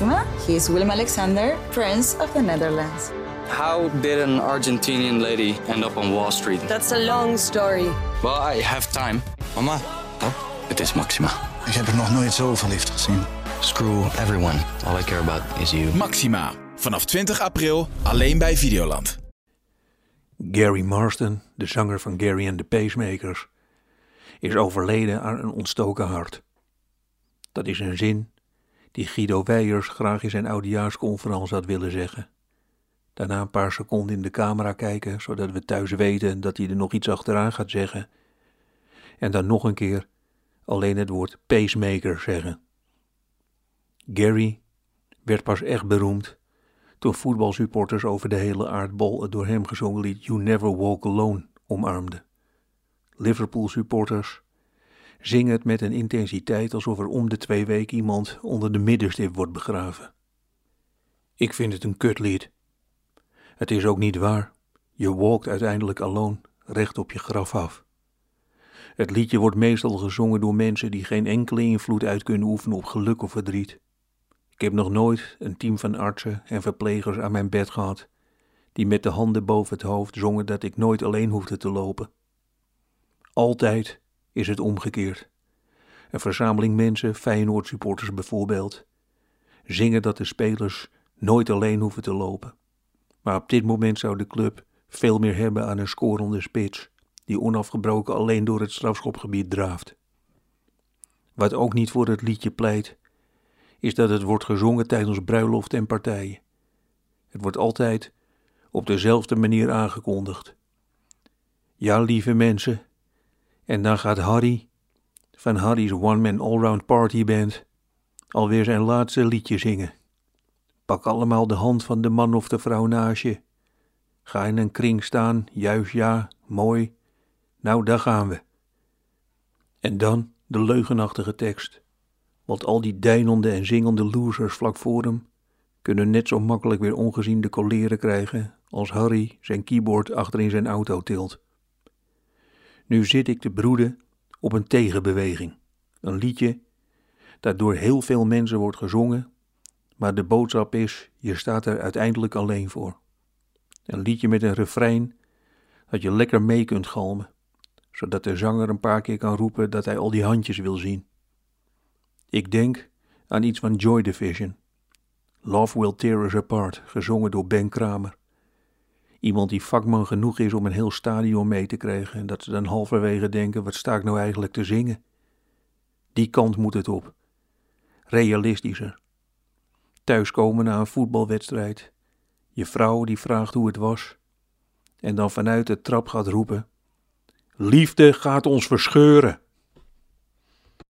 Maxima. He is Willem Alexander, Prince of the Netherlands. How did an Argentinian lady end up on Wall Street? That's a long story. Well, I have time. Mama, Het is Maxima. ik heb er nog nooit zo verliefd gezien. Screw everyone. All I care about is you. Maxima. Vanaf 20 april alleen bij Videoland. Gary Marston, de zanger van Gary and the Pacemakers, is overleden aan een ontstoken hart. Dat is een zin die Guido Weijers graag in zijn oudejaarsconferentie had willen zeggen. Daarna een paar seconden in de camera kijken, zodat we thuis weten dat hij er nog iets achteraan gaat zeggen. En dan nog een keer alleen het woord pacemaker zeggen. Gary werd pas echt beroemd toen voetbalsupporters over de hele aardbol het door hem gezongen lied You Never Walk Alone omarmden. Liverpool supporters zingen het met een intensiteit alsof er om de twee weken iemand onder de middenstip wordt begraven. Ik vind het een kutlied. Het is ook niet waar. Je walkt uiteindelijk alone recht op je graf af. Het liedje wordt meestal gezongen door mensen die geen enkele invloed uit kunnen oefenen op geluk of verdriet. Ik heb nog nooit een team van artsen en verplegers aan mijn bed gehad, die met de handen boven het hoofd zongen dat ik nooit alleen hoefde te lopen. Altijd is het omgekeerd. Een verzameling mensen, Feyenoord supporters bijvoorbeeld, zingen dat de spelers nooit alleen hoeven te lopen. Maar op dit moment zou de club veel meer hebben aan een scorende spits, die onafgebroken alleen door het strafschopgebied draaft. Wat ook niet voor het liedje pleit, is dat het wordt gezongen tijdens bruiloft en partijen. Het wordt altijd op dezelfde manier aangekondigd. Ja, lieve mensen, en dan gaat Harry van Harry's One Man Allround Party Band alweer zijn laatste liedje zingen. Pak allemaal de hand van de man of de vrouw naast je. Ga in een kring staan, juist ja, mooi. Nou, daar gaan we. En dan de leugenachtige tekst. Want al die deinende en zingende losers vlak voor hem kunnen net zo makkelijk weer ongezien de koleren krijgen als Harry zijn keyboard achter in zijn auto tilt. Nu zit ik te broeden op een tegenbeweging. Een liedje dat door heel veel mensen wordt gezongen, maar de boodschap is: je staat er uiteindelijk alleen voor. Een liedje met een refrein dat je lekker mee kunt galmen, zodat de zanger een paar keer kan roepen dat hij al die handjes wil zien. Ik denk aan iets van Joy Division. Love Will Tear Us Apart, gezongen door Ben Kramer. Iemand die vakman genoeg is om een heel stadion mee te krijgen en dat ze dan halverwege denken, wat sta ik nou eigenlijk te zingen? Die kant moet het op. Realistischer. Thuiskomen na een voetbalwedstrijd. Je vrouw die vraagt hoe het was. En dan vanuit de trap gaat roepen. Liefde gaat ons verscheuren.